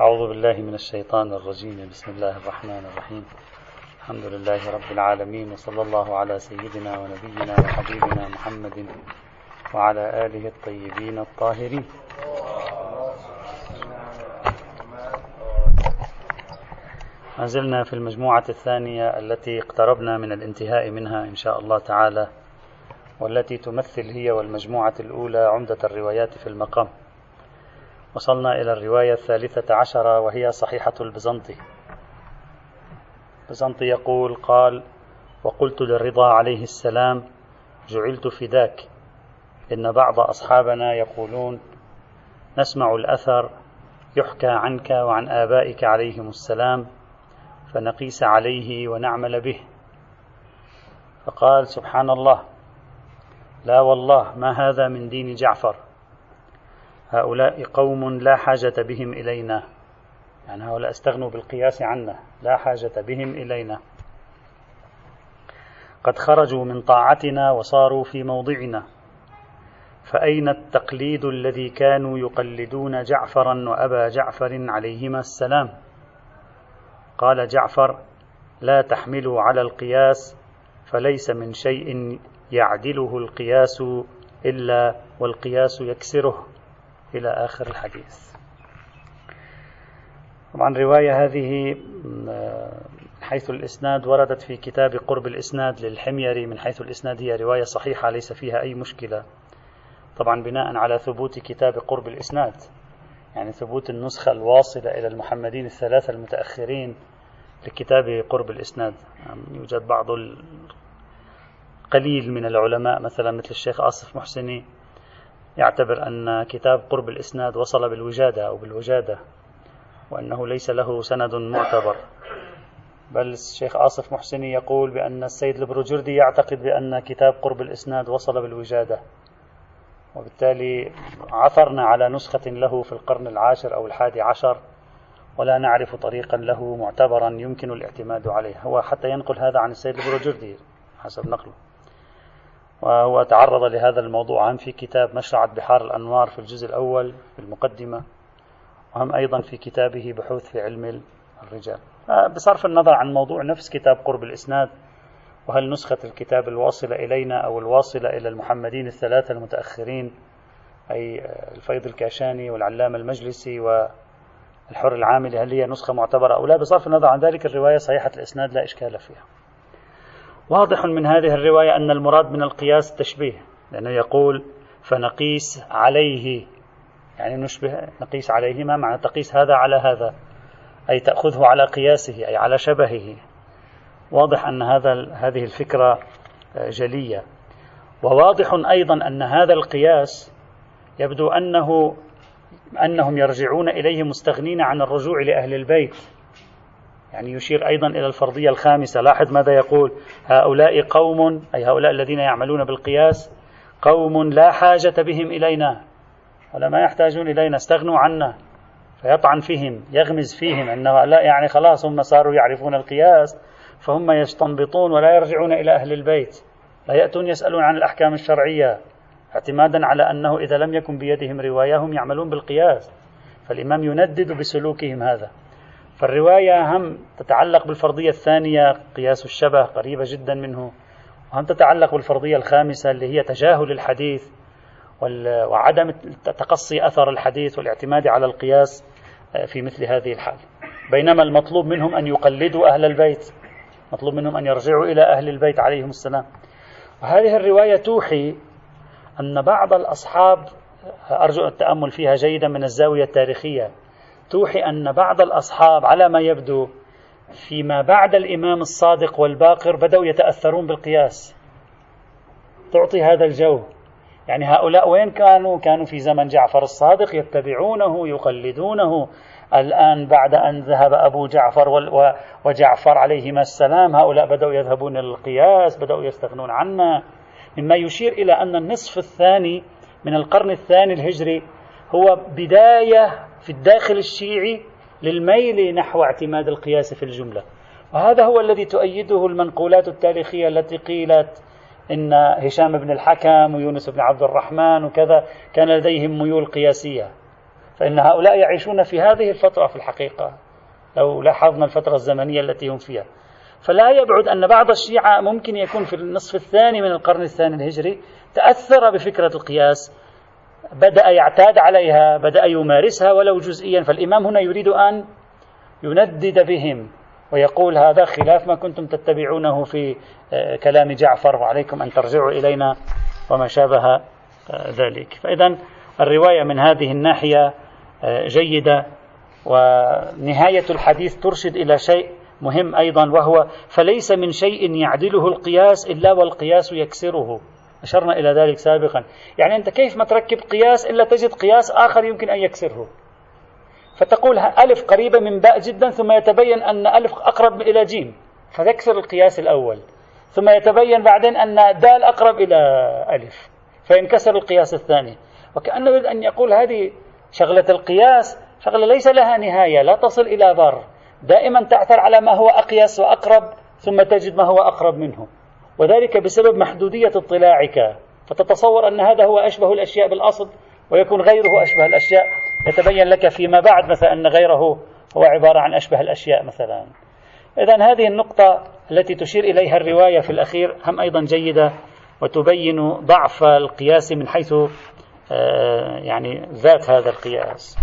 أعوذ بالله من الشيطان الرجيم. بسم الله الرحمن الرحيم. الحمد لله رب العالمين وصلى الله على سيدنا ونبينا وحبيبنا محمد وعلى آله الطيبين الطاهرين. ما زلنا في المجموعة الثانية التي اقتربنا من الانتهاء منها إن شاء الله تعالى والتي تمثل هي والمجموعة الأولى عمدة الروايات في المقام. وصلنا إلى الرواية الثالثة عشرة وهي صحيحة البزنطي البزنطي يقول قال وقلت للرضا عليه السلام جعلت فداك إن بعض أصحابنا يقولون نسمع الأثر يحكى عنك وعن آبائك عليهم السلام فنقيس عليه ونعمل به فقال سبحان الله لا والله ما هذا من دين جعفر؟ هؤلاء قوم لا حاجة بهم إلينا. يعني هؤلاء استغنوا بالقياس عنا. لا حاجة بهم إلينا. قد خرجوا من طاعتنا وصاروا في موضعنا. فأين التقليد الذي كانوا يقلدون جعفرا وأبا جعفر عليهما السلام؟ قال جعفر لا تحملوا على القياس فليس من شيء يعدله القياس إلا والقياس يكسره. إلى آخر الحديث. طبعا الرواية هذه حيث الإسناد وردت في كتاب قرب الإسناد للحميري من حيث الإسناد هي رواية صحيحة ليس فيها أي مشكلة. طبعا بناء على ثبوت كتاب قرب الإسناد يعني ثبوت النسخة الواصلة إلى المحمدين الثلاثة المتأخرين لكتاب قرب الإسناد. يعني يوجد بعض القليل من العلماء مثلا مثل الشيخ آصف محسني يعتبر أن كتاب قرب الإسناد وصل بالوجادة أو بالوجادة وأنه ليس له سند معتبر. بل الشيخ آصف محسني يقول بأن السيد البروجردي يعتقد بأن كتاب قرب الإسناد وصل بالوجادة وبالتالي عثرنا على نسخة له في القرن العاشر أو الحادي عشر ولا نعرف طريقا له معتبرا يمكن الاعتماد عليه. هو حتى ينقل هذا عن السيد البروجردي حسب نقله. وهو تعرض لهذا الموضوع هم في كتاب مشرعة بحار الأنوار في الجزء الأول في المقدمة وهم أيضا في كتابه بحوث في علم الرجال. بصرف النظر عن موضوع نفس كتاب قرب الإسناد وهل نسخة الكتاب الواصلة إلينا أو الواصلة إلى المحمدين الثلاثة المتأخرين أي الفيض الكاشاني والعلامة المجلسي والحر العاملي هل هي نسخة معتبرة أو لا؟ بصرف النظر عن ذلك الرواية صحيحة الإسناد لا إشكال فيها. واضح من هذه الرواية أن المراد من القياس التشبيه لأنه يقول فنقيس عليه يعني نشبه نقيس عليهما معنى تقيس هذا على هذا أي تأخذه على قياسه أي على شبهه. واضح أن هذا هذه الفكرة جلية. وواضح أيضا أن هذا القياس يبدو أنه أنهم يرجعون إليه مستغنين عن الرجوع لأهل البيت. يعني يشير أيضا إلى الفرضية الخامسة. لاحظ ماذا يقول؟ هؤلاء قوم أي هؤلاء الذين يعملون بالقياس قوم لا حاجة بهم إلينا ولا ما يحتاجون إلينا استغنوا عنا فيطعن فيهم يغمز فيهم أنه لا يعني خلاص هم صاروا يعرفون القياس فهم يستنبطون ولا يرجعون إلى أهل البيت لا يأتون يسألون عن الأحكام الشرعية اعتمادا على أنه إذا لم يكن بيدهم رواية هم يعملون بالقياس فالإمام يندد بسلوكهم هذا. فالرواية هم تتعلق بالفرضية الثانية قياس الشبه قريبة جدا منه. وهم تتعلق بالفرضية الخامسة اللي هي تجاهل الحديث وعدم تقصي أثر الحديث والاعتماد على القياس آه، في مثل هذه الحال. بينما المطلوب منهم أن يقلدوا أهل البيت مطلوب منهم أن يرجعوا إلى أهل البيت عليهم السلام. وهذه الرواية توحي أن بعض الأصحاب أرجو التأمل فيها جيدا من الزاوية التاريخية. توحي أن بعض الأصحاب على ما يبدو فيما بعد الإمام الصادق والباقر بدأوا يتأثرون بالقياس. تعطي هذا الجو. يعني هؤلاء وين كانوا؟ كانوا في زمن جعفر الصادق يتبعونه يقلدونه. الآن بعد أن ذهب أبو جعفر وجعفر عليهما السلام هؤلاء بدأوا يذهبون للقياس بدأوا يستغنون عنا. مما يشير إلى أن النصف الثاني من القرن الثاني الهجري هو بداية في الداخل الشيعي للميل نحو اعتماد القياس في الجملة. وهذا هو الذي تؤيده المنقولات التاريخية التي قيلت إن هشام بن الحكم ويونس بن عبد الرحمن وكذا كان لديهم ميول قياسية. فإن هؤلاء يعيشون في هذه الفترة في الحقيقة لو لاحظنا الفترة الزمنية التي هم فيها. فلا يبعد أن بعض الشيعة ممكن يكون في النصف الثاني من القرن الثاني الهجري تأثر بفكرة القياس بدأ يعتاد عليها بدأ يمارسها ولو جزئيا. فالإمام هنا يريد أن يندد بهم ويقول هذا خلاف ما كنتم تتبعونه في آه، كلام جعفر وعليكم أن ترجعوا إلينا وما شابه آه، ذلك. فإذا الرواية من هذه الناحية آه، جيدة ونهاية الحديث ترشد إلى شيء مهم أيضا وهو فليس من شيء يعدله القياس إلا والقياس يكسره. أشرنا إلى ذلك سابقا. يعني أنت كيف ما تركب قياس إلا تجد قياس آخر يمكن أن يكسره. فتقول ألف قريبة من باء جدا ثم يتبين أن ألف أقرب إلى جيم. فتكسر القياس الأول. ثم يتبين بعدين أن دال أقرب إلى ألف. فينكسر القياس الثاني. وكأنه يريد أن يقول هذه شغلة القياس شغلة ليس لها نهاية لا تصل إلى بر دائما تعثر على ما هو أقيس وأقرب ثم تجد ما هو أقرب منه. وذلك بسبب محدودية اطلاعك. فتتصور أن هذا هو أشبه الأشياء بالأصل ويكون غيره أشبه الأشياء. يتبين لك فيما بعد مثلا أن غيره هو عبارة عن أشبه الأشياء مثلا. إذا هذه النقطة التي تشير إليها الرواية في الأخير هم أيضا جيدة وتبين ضعف القياس من حيث آه، يعني ذات هذا القياس.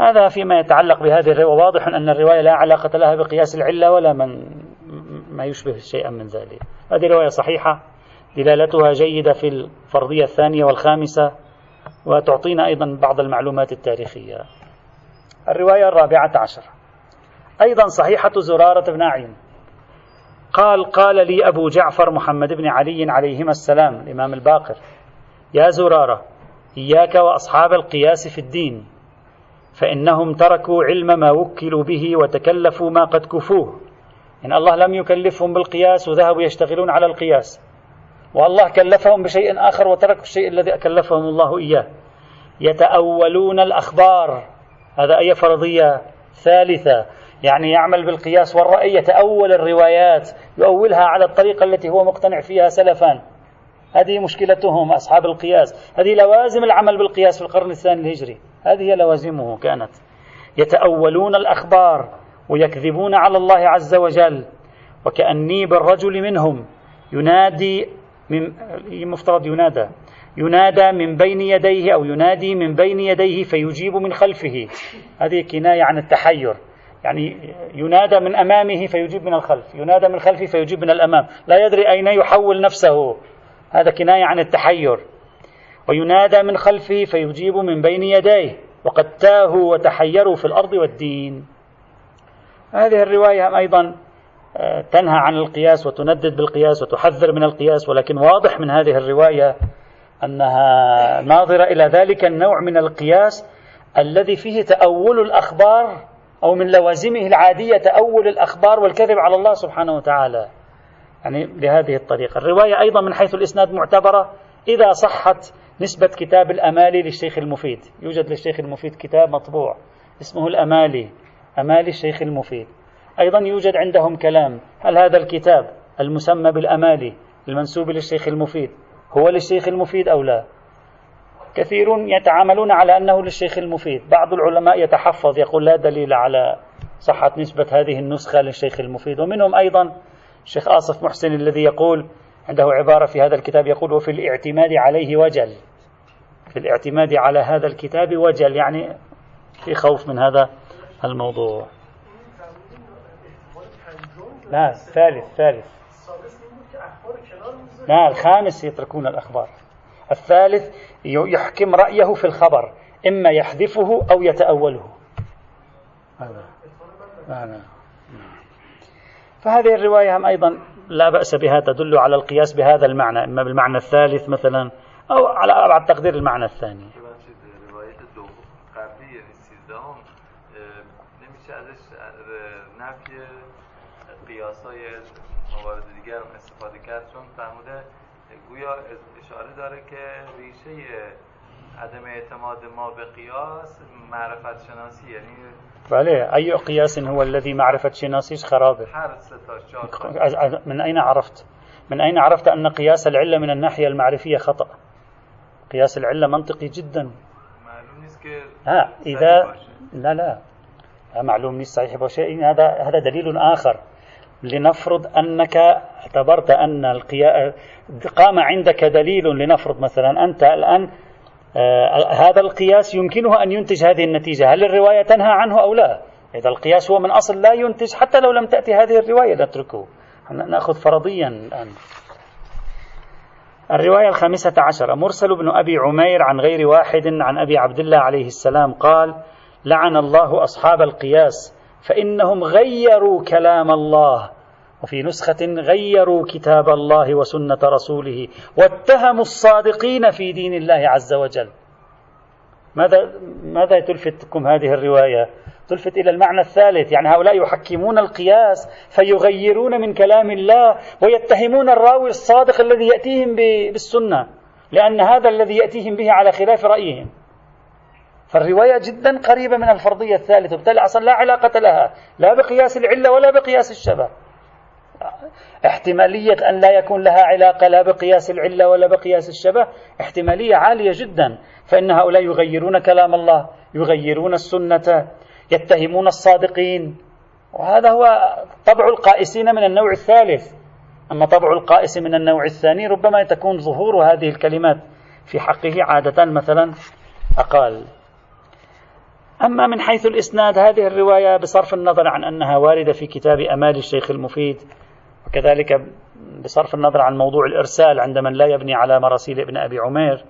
هذا فيما يتعلق بهذه الرواية. واضح أن الرواية لا علاقة لها بقياس العلة ولا من ما يشبه شيئا من ذلك. هذه رواية صحيحة دلالتها جيدة في الفرضية الثانية والخامسة وتعطينا أيضا بعض المعلومات التاريخية. الرواية الرابعة عشر. أيضا صحيحة زرارة بن أعين. قال قال لي أبو جعفر محمد بن علي عليهما السلام الإمام الباقر يا زرارة إياك وأصحاب القياس في الدين فإنهم تركوا علم ما وكلوا به وتكلفوا ما قد كفوه. إن الله لم يكلفهم بالقياس وذهبوا يشتغلون على القياس. والله كلفهم بشيء آخر وتركوا الشيء الذي كلفهم الله إياه. يتأولون الأخبار. هذا أي فرضية ثالثة. يعني يعمل بالقياس والرأي يتأول الروايات يؤولها على الطريقة التي هو مقتنع فيها سلفا. هذه مشكلتهم أصحاب القياس. هذه لوازم العمل بالقياس في القرن الثاني الهجري. هذه لوازمه كانت. يتأولون الأخبار. ويكذبون على الله عز وجل. وكأني بالرجل منهم. ينادي من مفترض ينادى؟ ينادى من بين يديه أو ينادي من بين يديه فيجيب من خلفه. هذه كناية عن التحير. يعني ينادى من أمامه فيجيب من الخلف. ينادى من خلفه فيجيب من الأمام. لا يدري أين يحول نفسه. هذا كناية عن التحير. وينادى من خلفه فيجيب من بين يديه. وقد تاهوا وتحيروا في الأرض والدين. هذه الرواية أيضا آه، تنهى عن القياس وتندد بالقياس وتحذر من القياس ولكن واضح من هذه الرواية أنها ناظرة إلى ذلك النوع من القياس الذي فيه تأول الأخبار أو من لوازمه العادية تأول الأخبار والكذب على الله سبحانه وتعالى. يعني بهذه الطريقة. الرواية أيضا من حيث الإسناد معتبرة إذا صحت نسبة كتاب الأمالي للشيخ المفيد. يوجد للشيخ المفيد كتاب مطبوع اسمه الأمالي. أمالي الشيخ المفيد. أيضا يوجد عندهم كلام. هل هذا الكتاب المسمى بالأمالي المنسوب للشيخ المفيد هو للشيخ المفيد أو لا؟ كثيرون يتعاملون على أنه للشيخ المفيد. بعض العلماء يتحفظ يقول لا دليل على صحة نسبة هذه النسخة للشيخ المفيد. ومنهم أيضا الشيخ آصف محسن الذي يقول عنده عبارة في هذا الكتاب يقول وفي الاعتماد عليه وجل. في الاعتماد على هذا الكتاب وجل يعني في خوف من هذا الموضوع. لا الثالث ثالث لا الخامس يتركون الأخبار. الثالث يحكم رأيه في الخبر إما يحذفه أو يتأوله. هذا. فهذه الرواية هم أيضا لا بأس بها تدل على القياس بهذا المعنى إما بالمعنى الثالث مثلا أو على أبعد تقدير المعنى الثاني. موارد دیگر استفاده کرد چون فرموده گویا اشاره داره که ریشه عدم اعتماد ما به قیاس معرفت شناسی یعنی بله أي قياس هو الذي معرفة شناسيش خرابة. من أين عرفت؟ من أين عرفت أن قياس العلة من الناحية المعرفية خطأ. قياس العلة منطقي جدا. ها إذا لا لا. معلوم ليس صحيح بشيء هذا هذا دليل آخر. لنفرض أنك اعتبرت أن القيا... قام عندك دليل لنفرض مثلا أنت الآن آه هذا القياس يمكنه أن ينتج هذه النتيجة. هل الرواية تنهى عنه أو لا؟ إذا القياس هو من أصل لا ينتج حتى لو لم تأتي هذه الرواية نتركه. نأخذ فرضيا الآن. الرواية الخامسة عشرة. مرسل بن أبي عمير عن غير واحد عن أبي عبد الله عليه السلام قال لعن الله أصحاب القياس فإنهم غيروا كلام الله وفي نسخة غيروا كتاب الله وسنة رسوله واتهموا الصادقين في دين الله عز وجل ماذا ماذا تلفتكم هذه الرواية؟ تلفت إلى المعنى الثالث يعني هؤلاء يحكمون القياس فيغيرون من كلام الله ويتهمون الراوي الصادق الذي يأتيهم بالسنة لأن هذا الذي يأتيهم به على خلاف رأيهم فالرواية جدا قريبة من الفرضية الثالثة وبالتالي أصلا لا علاقة لها لا بقياس العلة ولا بقياس الشبه. احتمالية أن لا يكون لها علاقة لا بقياس العلة ولا بقياس الشبه احتمالية عالية جدا فإن هؤلاء يغيرون كلام الله يغيرون السنة يتهمون الصادقين. وهذا هو طبع القائسين من النوع الثالث. أما طبع القائس من النوع الثاني ربما تكون ظهور هذه الكلمات في حقه عادة مثلا أقل أما من حيث الإسناد هذه الرواية بصرف النظر عن أنها واردة في كتاب أمال الشيخ المفيد وكذلك بصرف النظر عن موضوع الإرسال عند من لا يبني على مراسيل ابن أبي عمير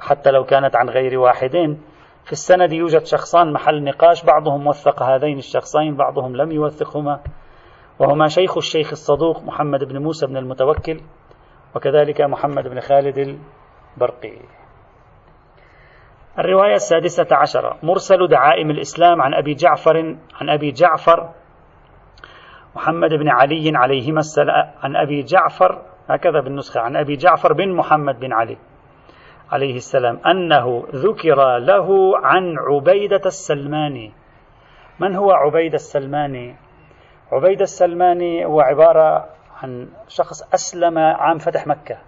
حتى لو كانت عن غير واحدين. في السند يوجد شخصان محل نقاش بعضهم وثق هذين الشخصين بعضهم لم يوثقهما وهما شيخ الشيخ الصدوق محمد بن موسى بن المتوكل وكذلك محمد بن خالد البرقي. الرواية السادسة عشرة مرسل دعائم الإسلام عن أبي جعفر عن أبي جعفر محمد بن علي عليهما السلام عن أبي جعفر هكذا بالنسخة عن أبي جعفر بن محمد بن علي عليه السلام أنه ذكر له عن عبيدة السلماني. من هو عبيدة السلماني؟ عبيدة السلماني هو عبارة عن شخص أسلم عام فتح مكة.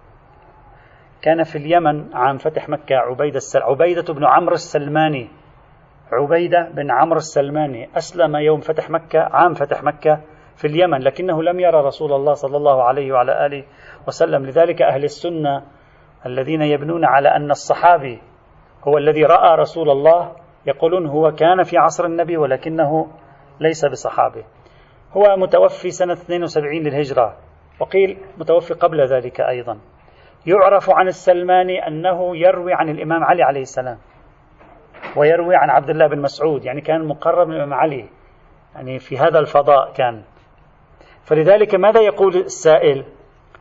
كان في اليمن عام فتح مكة عبيدة السل... عبيدة بن عمرو السلماني. عبيدة بن عمرو السلماني. أسلم يوم فتح مكة عام فتح مكة في اليمن لكنه لم يرى رسول الله صلى الله عليه وعلى آله وسلم. لذلك أهل السنة الذين يبنون على أن الصحابي هو الذي رأى رسول الله يقولون هو كان في عصر النبي ولكنه ليس بصحابي. هو متوفي سنة 72 للهجرة وقيل متوفي قبل ذلك أيضا. يعرف عن السلماني أنه يروي عن الإمام علي عليه السلام ويروي عن عبد الله بن مسعود يعني كان مقرب من الإمام علي يعني في هذا الفضاء كان. فلذلك ماذا يقول السائل؟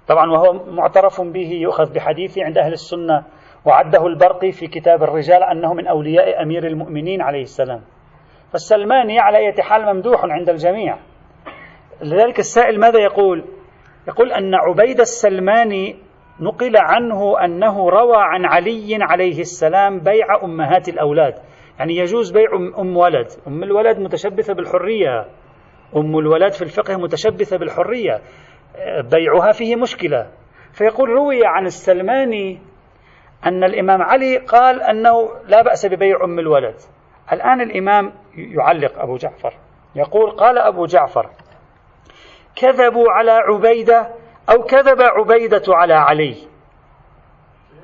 طبعا وهو معترف به يؤخذ بحديثه عند أهل السنة وعده البرقي في كتاب الرجال أنه من أولياء أمير المؤمنين عليه السلام. فالسلماني على أي حال ممدوح عند الجميع. لذلك السائل ماذا يقول؟ يقول أن عبيد السلماني نقل عنه أنه روى عن علي عليه السلام بيع أمهات الأولاد. يعني يجوز بيع أم ولد. أم الولد متشبثة بالحرية. أم الولد في الفقه متشبثة بالحرية. بيعها فيه مشكلة. فيقول روي عن السلماني أن الإمام علي قال أنه لا بأس ببيع أم الولد. الآن الإمام يعلق أبو جعفر. يقول قال أبو جعفر كذبوا على عبيدة أو كذب عبيدة على علي.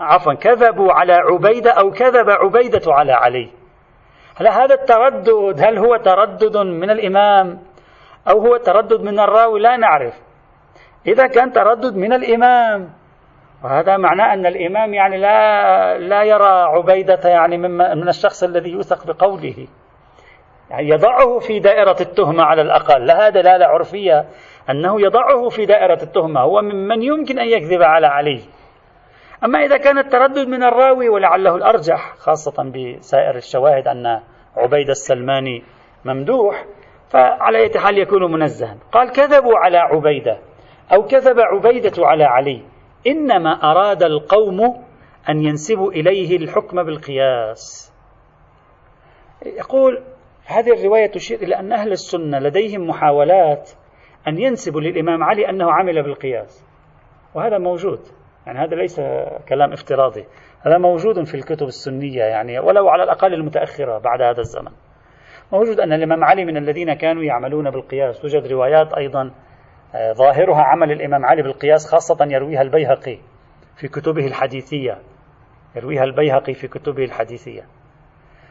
عفوا كذبوا على عبيدة أو كذب عبيدة على علي. هل هذا التردد هل هو تردد من الإمام أو هو تردد من الراوي؟ لا نعرف. إذا كان تردد من الإمام وهذا معناه أن الإمام يعني لا لا يرى عبيدة يعني من الشخص الذي يوثق بقوله. يعني يضعه في دائرة التهمة على الأقل. لها دلالة عرفية. أنه يضعه في دائرة التهمة هو ممن يمكن أن يكذب على علي. أما إذا كان التردد من الراوي ولعله الأرجح خاصة بسائر الشواهد أن عبيد السلماني ممدوح فعلى أي حال يكون منزها. قال كذبوا على عبيدة أو كذب عبيدة على علي. إنما أراد القوم أن ينسبوا إليه الحكم بالقياس. يقول هذه الرواية تشير إلى أن أهل السنة لديهم محاولات أن ينسبوا للإمام علي أنه عمل بالقياس. وهذا موجود. يعني هذا ليس كلام افتراضي. هذا موجود في الكتب السنية يعني ولو على الأقل المتأخرة بعد هذا الزمن. موجود أن الإمام علي من الذين كانوا يعملون بالقياس. توجد روايات أيضا آه، ظاهرها عمل الإمام علي بالقياس خاصة يرويها البيهقي في كتبه الحديثية. يرويها البيهقي في كتبه الحديثية.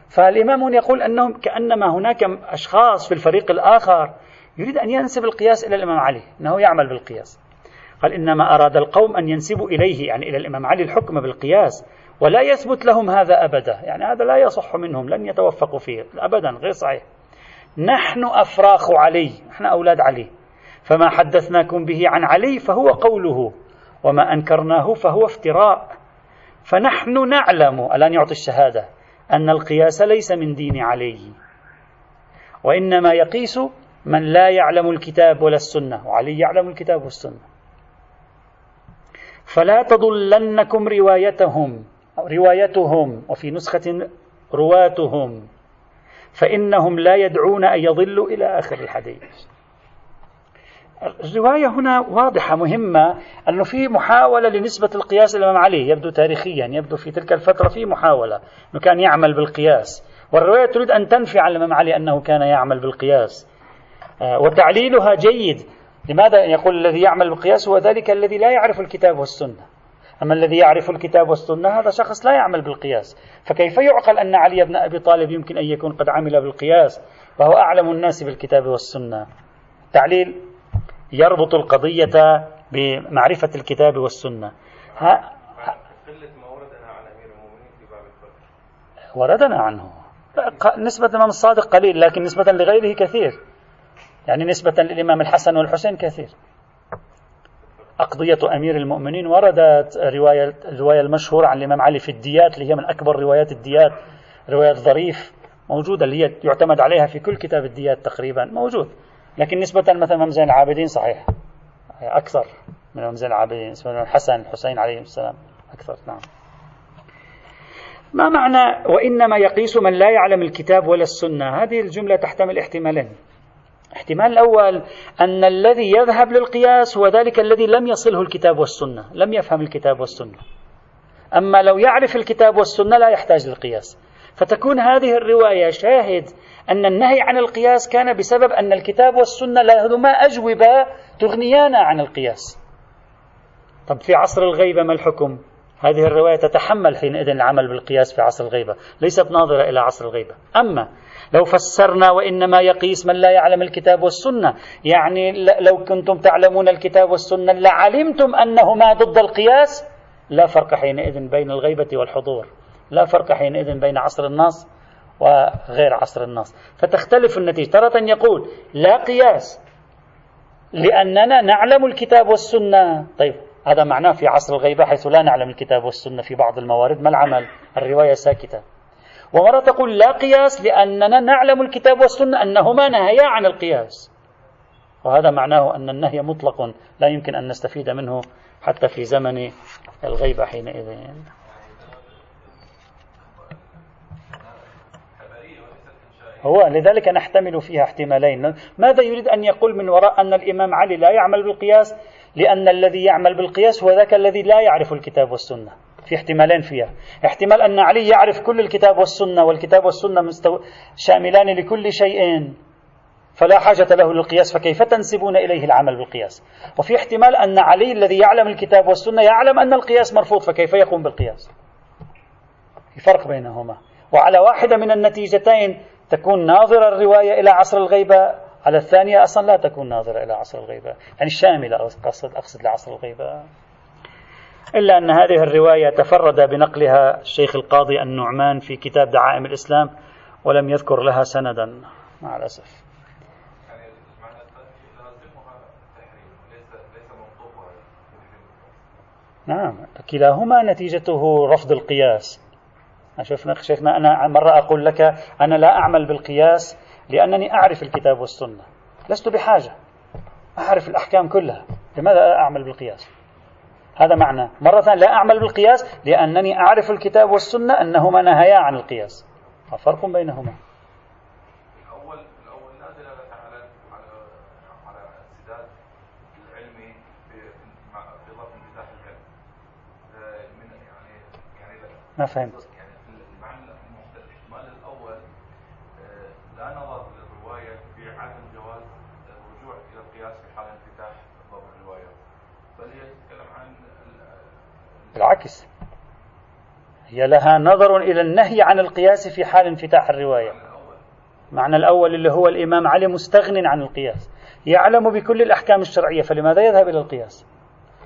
فالإمام يقول أنهم كأنما هناك أشخاص في الفريق الآخر يريد أن ينسب القياس إلى الإمام علي أنه يعمل بالقياس. قال إنما أراد القوم أن ينسبوا إليه يعني إلى الإمام علي الحكم بالقياس ولا يثبت لهم هذا أبدا. يعني هذا لا يصح منهم لن يتوفقوا فيه أبدا غير صحيح. نحن أفراخ علي نحن أولاد علي. فما حدثناكم به عن علي فهو قوله وما أنكرناه فهو افتراء. فنحن نعلم ألآن يعطي الشهادة أن القياس ليس من دين علي. وإنما يقيس من لا يعلم الكتاب ولا السنة وعلي يعلم الكتاب والسنة. فلا تضلنكم روايتهم روايتهم وفي نسخة رواتهم فإنهم لا يدعون أن يضلوا إلى آخر الحديث. الرواية هنا واضحة مهمة أنه في محاولة لنسبة القياس الإمام علي يبدو تاريخيا يبدو في تلك الفترة في محاولة أنه كان يعمل بالقياس. والرواية تريد أن تنفي عن الإمام علي أنه كان يعمل بالقياس. وتعليلها جيد. لماذا يقول الذي يعمل بالقياس؟ هو ذلك الذي لا يعرف الكتاب والسنة. أما الذي يعرف الكتاب والسنة هذا شخص لا يعمل بالقياس. فكيف يعقل أن علي بن أبي طالب يمكن أن يكون قد عمل بالقياس؟ وهو أعلم الناس بالكتاب والسنة. تعليل يربط القضية بمعرفة الكتاب والسنة. ها وردنا عنه. نسبة الإمام الصادق قليل لكن نسبة لغيره كثير. يعني نسبة للإمام الحسن والحسين كثير. أقضية أمير المؤمنين وردت رواية الرواية المشهورة عن الإمام علي في الديات اللي هي من أكبر روايات الديات رواية ظريف موجودة اللي هي يعتمد عليها في كل كتاب الديات تقريبا موجود. لكن نسبة مثلا إمام زين العابدين صحيح. أكثر من إمام زين العابدين نسبة الحسن الحسين عليهم السلام أكثر نعم. ما معنى وإنما يقيس من لا يعلم الكتاب ولا السنة؟ هذه الجملة تحتمل احتمالين. الاحتمال الأول أن الذي يذهب للقياس هو ذلك الذي لم يصله الكتاب والسنة لم يفهم الكتاب والسنة. أما لو يعرف الكتاب والسنة لا يحتاج للقياس. فتكون هذه الرواية شاهد أن النهي عن القياس كان بسبب أن الكتاب والسنة لهما أجوبة تغنيانا عن القياس. طب في عصر الغيبة ما الحكم؟ هذه الرواية تتحمل حينئذ العمل بالقياس في عصر الغيبة ليست ناظرة إلى عصر الغيبة. أما لو فسرنا وإنما يقيس من لا يعلم الكتاب والسنة. يعني لو كنتم تعلمون الكتاب والسنة لعلمتم أنهما ضد القياس لا فرق حينئذ بين الغيبة والحضور. لا فرق حينئذ بين عصر النص وغير عصر النص فتختلف النتيجة. تارة يقول لا قياس لأننا نعلم الكتاب والسنة. طيب هذا معناه في عصر الغيبة حيث لا نعلم الكتاب والسنة في بعض الموارد. ما العمل؟ الرواية ساكتة. ومرة تقول لا قياس لأننا نعلم الكتاب والسنة أنهما نهيا عن القياس. وهذا معناه أن النهي مطلق لا يمكن أن نستفيد منه حتى في زمن الغيبة حينئذ. هو لذلك نحتمل فيها احتمالين. ماذا يريد أن يقول من وراء أن الإمام علي لا يعمل بالقياس؟ لأن الذي يعمل بالقياس هو ذاك الذي لا يعرف الكتاب والسنة. في احتمالين فيها. احتمال أن علي يعرف كل الكتاب والسنة والكتاب والسنة مستو... شاملان لكل شيء. فلا حاجة له للقياس فكيف تنسبون إليه العمل بالقياس؟ وفي احتمال أن علي الذي يعلم الكتاب والسنة يعلم أن القياس مرفوض فكيف يقوم بالقياس؟ في فرق بينهما. وعلى واحدة من النتيجتين تكون ناظرة الرواية إلى عصر الغيبة. على الثانية أصلا لا تكون ناظرة إلى عصر الغيبة. يعني شاملة أقصد, أقصد لعصر الغيبة. إلا أن هذه الرواية تفرد بنقلها الشيخ القاضي النعمان في كتاب دعائم الإسلام ولم يذكر لها سندا مع الأسف. نعم كلاهما نتيجته رفض القياس. شفنا شيخنا أنا مرة أقول لك أنا لا أعمل بالقياس لأنني أعرف الكتاب والسنة لست بحاجة أعرف الأحكام كلها لماذا أعمل بالقياس؟ هذا معنى. مرة ثانية لا أعمل بالقياس لأنني أعرف الكتاب والسنة أنهما نهيا عن القياس. ففرق بينهما. ما فهمت. بالعكس هي لها نظر إلى النهي عن القياس في حال انفتاح الرواية. معنى الأول اللي هو الإمام علي مستغن عن القياس. يعلم بكل الأحكام الشرعية فلماذا يذهب إلى القياس؟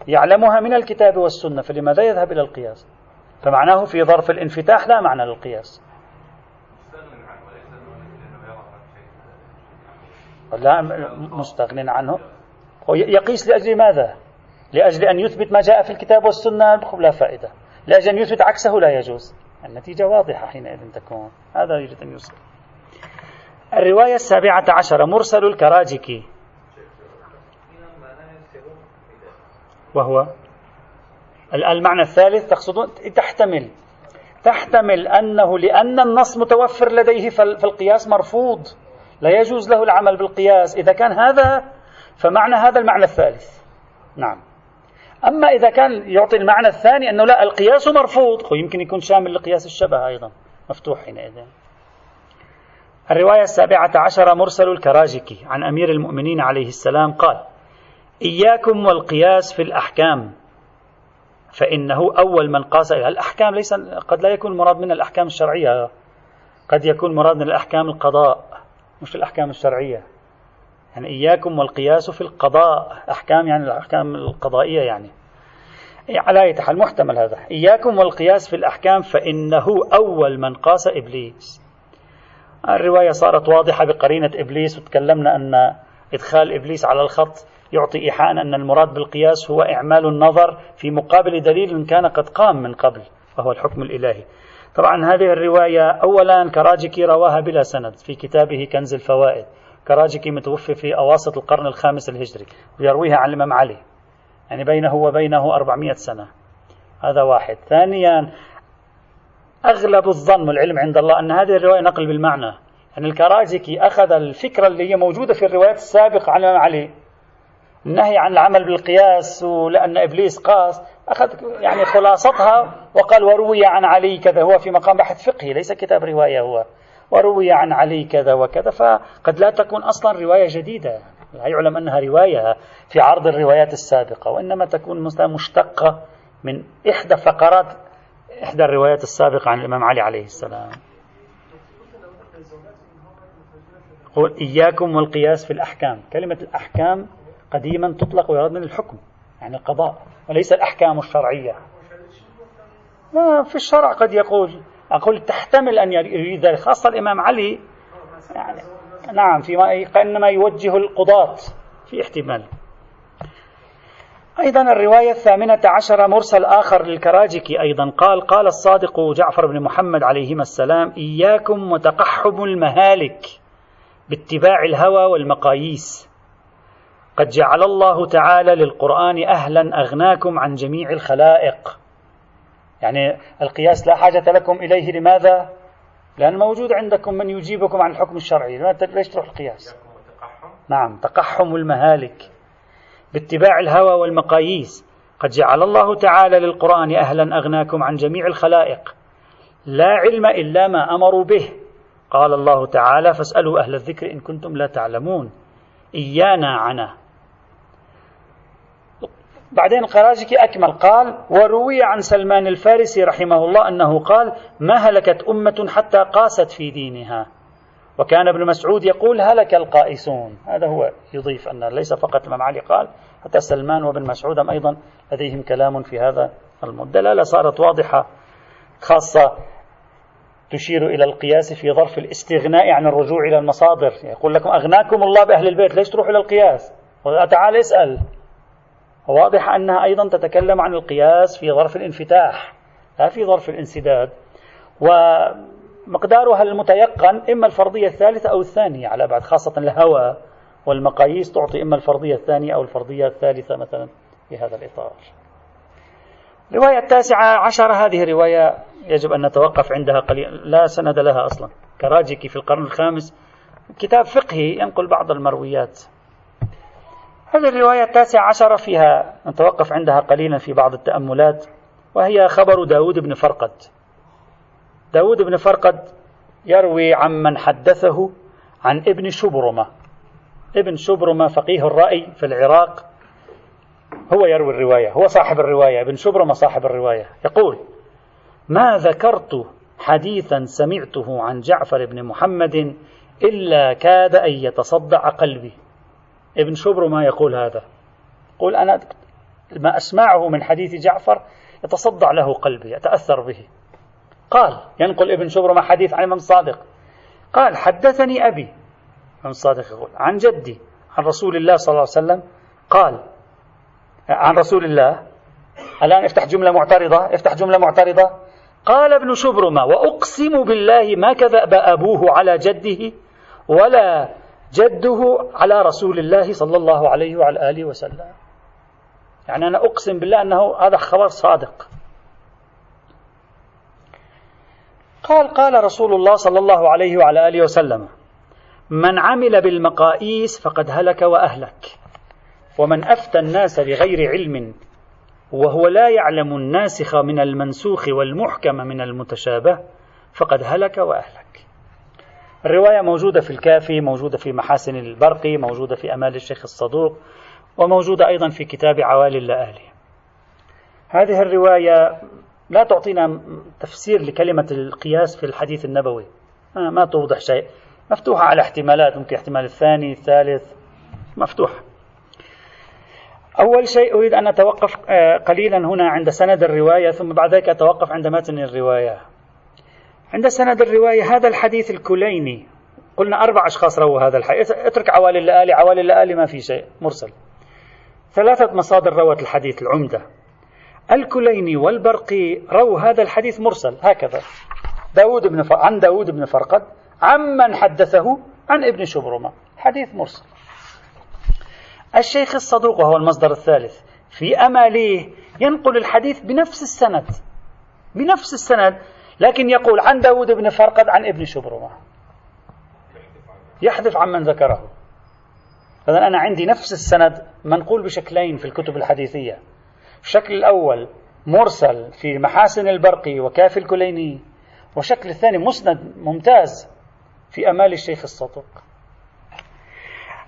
يعلمها من الكتاب والسنة فلماذا يذهب إلى القياس؟ فمعناه في ظرف الانفتاح لا معنى للقياس. لا مستغن عنه. يقيس لأجل ماذا؟ لأجل أن يثبت ما جاء في الكتاب والسنة لا فائدة. لأجل أن يثبت عكسه لا يجوز. النتيجة واضحة حينئذ تكون. هذا يريد أن يوصل. الرواية السابعة عشرة مرسل الكراجكي. وهو المعنى الثالث تقصدون؟ تحتمل. تحتمل أنه لأن النص متوفر لديه فالقياس مرفوض. لا يجوز له العمل بالقياس. إذا كان هذا فمعنى هذا المعنى الثالث. نعم. أما إذا كان يعطي المعنى الثاني أنه لا القياس مرفوض. يمكن يكون شامل لقياس الشبه أيضا مفتوح حينئذ. الرواية السابعة عشرة مرسل الكراجكي عن أمير المؤمنين عليه السلام قال إياكم والقياس في الأحكام فإنه أول من قاس الأحكام. ليس قد لا يكون مراد من الأحكام الشرعية قد يكون مراد من الأحكام القضاء مش الأحكام الشرعية. يعني إياكم والقياس في القضاء أحكام يعني الأحكام القضائية يعني. على أي حال محتمل هذا. إياكم والقياس في الأحكام فإنه أول من قاس إبليس. الرواية صارت واضحة بقرينة إبليس وتكلمنا أن إدخال إبليس على الخط يعطي إيحاء أن المراد بالقياس هو إعمال النظر في مقابل دليل كان قد قام من قبل وهو الحكم الإلهي. طبعا هذه الرواية أولا كراجكي رواها بلا سند في كتابه كنز الفوائد. كراجكي متوفي في أواسط القرن الخامس الهجري ويرويها عن الإمام علي. يعني بينه وبينه 400 سنة. هذا واحد. ثانيا أغلب الظن والعلم عند الله أن هذه الرواية نقل بالمعنى. يعني الكراجكي أخذ الفكرة اللي هي موجودة في الروايات السابقة عن الإمام علي. النهي عن العمل بالقياس ولأن إبليس قاس أخذ يعني خلاصتها وقال وروي عن علي كذا هو في مقام بحث فقهي ليس كتاب رواية هو. وروي عن علي كذا وكذا فقد لا تكون أصلا رواية جديدة. لا يعلم أنها رواية في عرض الروايات السابقة وإنما تكون مشتقة من إحدى فقرات إحدى الروايات السابقة عن الإمام علي عليه السلام. قل إياكم والقياس في الأحكام. كلمة الأحكام قديما تطلق ويراد من الحكم يعني القضاء وليس الأحكام الشرعية. لا في الشرع قد يقول أقول تحتمل أن يريد ذلك. خاصة الإمام علي يعني نعم فيما كأنما يوجه القضاة في احتمال. أيضا الرواية الثامنة عشرة مرسل آخر للكراجكي أيضا. قال قال الصادق جعفر بن محمد عليهما السلام إياكم وتقحم المهالك باتباع الهوى والمقاييس. قد جعل الله تعالى للقرآن أهلا أغناكم عن جميع الخلائق. يعني القياس لا حاجة لكم إليه لماذا؟ لأن موجود عندكم من يجيبكم عن الحكم الشرعي. ليش تروح القياس؟ نعم تقحم المهالك باتباع الهوى والمقاييس. قد جعل الله تعالى للقرآن أهلا أغناكم عن جميع الخلائق. لا علم إلا ما أمروا به. قال الله تعالى فاسألوا أهل الذكر إن كنتم لا تعلمون. إيانا عنا. بعدين القراجكي أكمل. قال وروي عن سلمان الفارسي رحمه الله أنه قال ما هلكت أمة حتى قاست في دينها. وكان ابن مسعود يقول هلك القائسون. هذا هو يضيف أن ليس فقط الإمام علي قال حتى سلمان وابن مسعود أيضا لديهم كلام في هذا الدلالة صارت واضحة خاصة تشير إلى القياس في ظرف الاستغناء عن الرجوع إلى المصادر. يقول لكم أغناكم الله بأهل البيت ليش تروح إلى القياس؟ تعال اسأل. واضح أنها أيضا تتكلم عن القياس في ظرف الانفتاح لا في ظرف الانسداد. ومقدارها المتيقن إما الفرضية الثالثة أو الثانية على بعد خاصة الهوى والمقاييس تعطي إما الفرضية الثانية أو الفرضية الثالثة مثلا في هذا الإطار. الرواية التاسعة عشر هذه الرواية يجب أن نتوقف عندها قليلا لا سند لها أصلا. كراجكي في القرن الخامس كتاب فقهي ينقل بعض المرويات. هذه الرواية التاسعة عشرة فيها نتوقف عندها قليلا في بعض التأملات وهي خبر داود بن فرقد. داود بن فرقد يروي عمن حدثه عن ابن شبرمة. ابن شبرمة فقيه الرأي في العراق هو يروي الرواية هو صاحب الرواية ابن شبرمة صاحب الرواية. يقول ما ذكرت حديثا سمعته عن جعفر بن محمد إلا كاد أن يتصدع قلبي. ابن شبرمة يقول هذا. يقول أنا ما أسمعه من حديث جعفر يتصدع له قلبي يتأثر به. قال ينقل ابن شبرمة حديث عن الإمام الصادق قال حدثني أبي. الإمام الصادق يقول عن جدي عن رسول الله صلى الله عليه وسلم. قال عن رسول الله. الآن افتح جملة معترضة افتح جملة معترضة. قال ابن شبرمة وأقسم بالله ما كذب أبوه على جده ولا جده على رسول الله صلى الله عليه وعلى آله وسلم. يعني أنا أقسم بالله أنه هذا خبر صادق. قال قال رسول الله صلى الله عليه وعلى آله وسلم من عمل بالمقاييس فقد هلك وأهلك ومن أفتى الناس بغير علم وهو لا يعلم الناسخ من المنسوخ والمحكم من المتشابه فقد هلك وأهلك. الرواية موجودة في الكافي موجودة في محاسن البرقي موجودة في أمال الشيخ الصدوق وموجودة أيضا في كتاب عوالي اللآلي. هذه الرواية لا تعطينا تفسير لكلمة القياس في الحديث النبوي. ما توضح شيء. مفتوحة على احتمالات ممكن احتمال الثاني الثالث. مفتوح أول شيء أريد أن أتوقف آه، قليلا هنا عند سند الرواية ثم بعد ذلك أتوقف عند متن الرواية. عند سند الرواية هذا الحديث الكليني. قلنا أربع أشخاص رووا هذا الحديث. اترك عوالي اللآلي عوالي اللآلي ما في شيء مرسل. ثلاثة مصادر روت الحديث العمدة. الكليني والبرقي رووا هذا الحديث مرسل هكذا. داود بن ف... عن داود بن فرقد عمن حدثه عن ابن شبرمة. حديث مرسل. الشيخ الصدوق وهو المصدر الثالث في أماليه ينقل الحديث بنفس السند. بنفس السند. لكن يقول عن داود بن فرقد عن ابن شبرمة. يحذف عمن ذكره. إذا أنا عندي نفس السند منقول بشكلين في الكتب الحديثية. الشكل الأول مرسل في محاسن البرقي وكافي الكليني والشكل الثاني مسند ممتاز في أمال الشيخ الصدوق.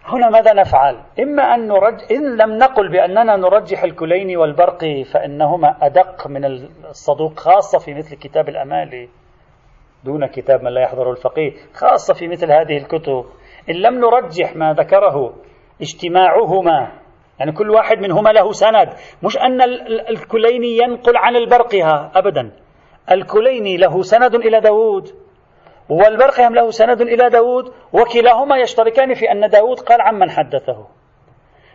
هنا ماذا نفعل؟ إما أن نرج... إن لم نقل بأننا نرجح الكليني والبرقي فإنهما أدق من الصدوق خاصة في مثل كتاب الأمالي دون كتاب من لا يحضر الفقيه خاصة في مثل هذه الكتب. إن لم نرجح ما ذكره اجتماعهما يعني كل واحد منهما له سند مش أن الكليني ينقل عن البرقها أبدا. الكليني له سند إلى داود. والبرقهم له سند إلى داود وكلاهما يشتركان في أن داود قال عمن حدثه.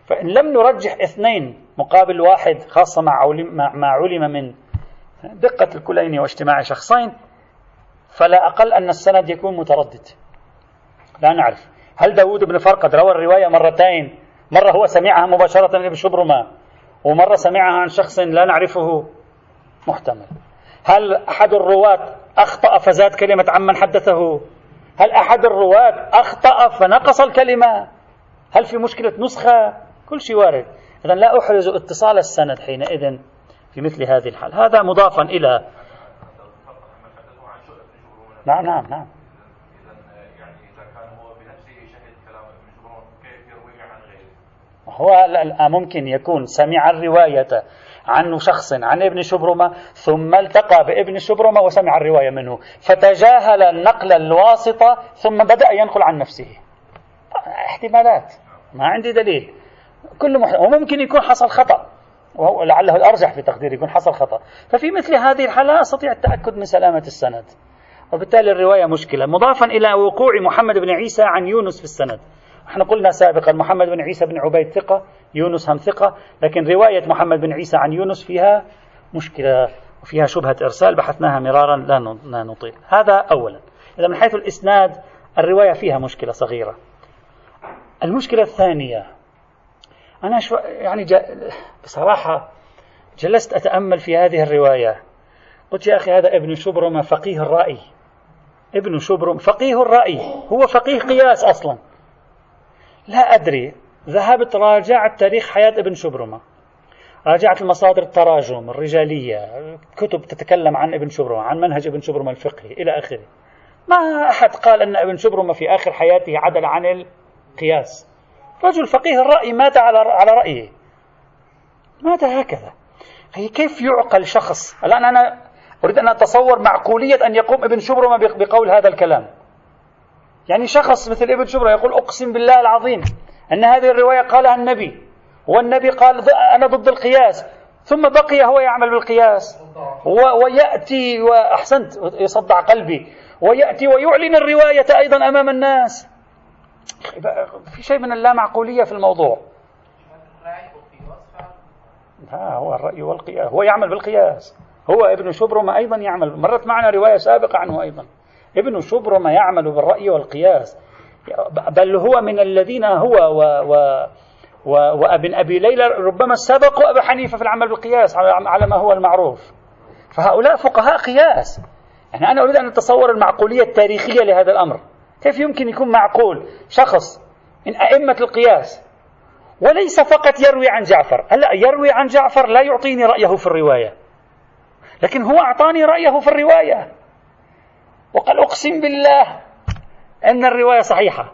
فإن لم نرجح اثنين مقابل واحد خاصة مع علم, مع علم من دقة الكلين واجتماع شخصين فلا أقل أن السند يكون متردد. لا نعرف. هل داود بن فرقد روى الرواية مرتين؟ مرة هو سمعها مباشرة من ابن شبرمة ومرة سمعها عن شخص لا نعرفه محتمل. هل أحد الرواة أخطأ فزاد كلمة عمن حدثه. هل أحد الرواة أخطأ فنقص الكلمة؟ هل في مشكلة نسخة؟ كل شيء وارد. إذا لا أحرز اتصال السند حينئذ في مثل هذه الحال. هذا مضافا إلى نعم نعم نعم. هو ممكن يكون سمع الرواية عن شخص عن ابن شبرمة ثم التقى بابن شبرمة وسمع الرواية منه. فتجاهل النقل الواسطة ثم بدأ ينقل عن نفسه. احتمالات. ما عندي دليل. كل مح... وممكن يكون حصل خطأ. لعله الأرجح في تقديري يكون حصل خطأ. ففي مثل هذه الحالة أستطيع التأكد من سلامة السند. وبالتالي الرواية مشكلة مضافا إلى وقوع محمد بن عيسى عن يونس في السند. إحنا قلنا سابقا محمد بن عيسى بن عبيد ثقة يونس هم ثقة لكن رواية محمد بن عيسى عن يونس فيها مشكلة وفيها شبهة إرسال بحثناها مرارا لا نطيل. هذا أولا. إذا من حيث الإسناد الرواية فيها مشكلة صغيرة. المشكلة الثانية أنا شو يعني بصراحة جلست أتأمل في هذه الرواية. قلت يا أخي هذا ابن شبرم فقيه الرأي. ابن شبرم فقيه الرأي. هو فقيه قياس أصلا. لا أدري. ذهبت راجعت تاريخ حياة ابن شبرمة. راجعت المصادر التراجم الرجالية كتب تتكلم عن ابن شبرمة عن منهج ابن شبرمة الفقهي إلى آخره. ما أحد قال أن ابن شبرمة في آخر حياته عدل عن القياس. رجل فقيه الرأي مات على على رأيه. مات هكذا. هي كيف يعقل شخص؟ الآن أنا أريد أن أتصور معقولية أن يقوم ابن شبرمة بقول هذا الكلام. يعني شخص مثل ابن شبرمة يقول أقسم بالله العظيم أن هذه الرواية قالها النبي والنبي قال أنا ضد القياس ثم بقي هو يعمل بالقياس. ويأتي وأحسنت يصدع قلبي. ويأتي ويعلن الرواية أيضا أمام الناس. في شيء من اللامعقولية في الموضوع. ها هو الرأي والقياس هو يعمل بالقياس. هو ابن شبرمة أيضا يعمل. مرت معنا رواية سابقة عنه أيضا. ابن شبرمة يعمل بالرأي والقياس. بل هو من الذين هو و, و وابن أبي ليلى ربما سبقوا أبا حنيفة في العمل بالقياس على ما هو المعروف. فهؤلاء فقهاء قياس. يعني أنا أريد أن أتصور المعقولية التاريخية لهذا الأمر. كيف يمكن يكون معقول شخص من أئمة القياس وليس فقط يروي عن جعفر؟ هلا يروي عن جعفر؟ لا يعطيني رأيه في الرواية. لكن هو أعطاني رأيه في الرواية. وقال أقسم بالله أن الرواية صحيحة.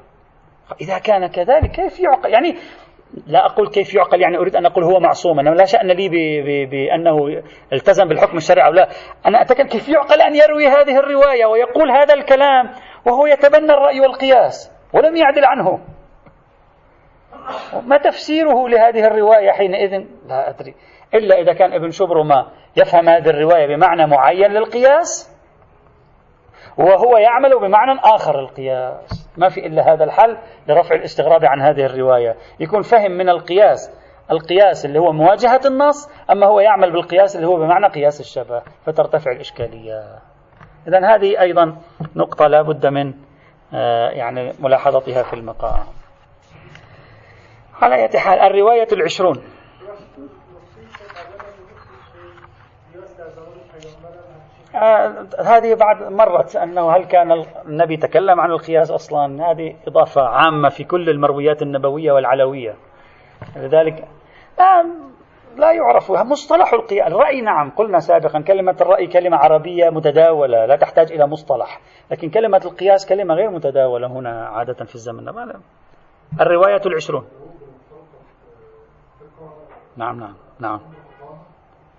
إذا كان كذلك كيف يعقل؟ يعني لا أقول كيف يعقل يعني أريد أن أقول هو معصوم أنا لا شأن لي بأنه التزم بالحكم الشرعي أو لا. أنا أتكلم كيف يعقل أن يروي هذه الرواية ويقول هذا الكلام وهو يتبنى الرأي والقياس ولم يعدل عنه. ما تفسيره لهذه الرواية حينئذ؟ لا أدري. إلا إذا كان ابن شبرمة يفهم هذه الرواية بمعنى معين للقياس وهو يعمل بمعنى آخر القياس ما في إلا هذا الحل لرفع الاستغراب عن هذه الرواية. يكون فهم من القياس القياس اللي هو مواجهة النص أما هو يعمل بالقياس اللي هو بمعنى قياس الشبه فترتفع الإشكالية. إذا هذه أيضا نقطة لا بد من آه، يعني ملاحظتها في المقام. على أي حال الرواية العشرون. هذه بعد مرت أنه هل كان النبي تكلم عن القياس أصلا؟ هذه إضافة عامة في كل المرويات النبوية والعلوية. لذلك آه لا يعرف. مصطلح القياس الرأي نعم قلنا سابقا كلمة الرأي كلمة عربية متداولة لا تحتاج إلى مصطلح. لكن كلمة القياس كلمة غير متداولة هنا عادة في الزمن. الرواية العشرون. نعم نعم نعم.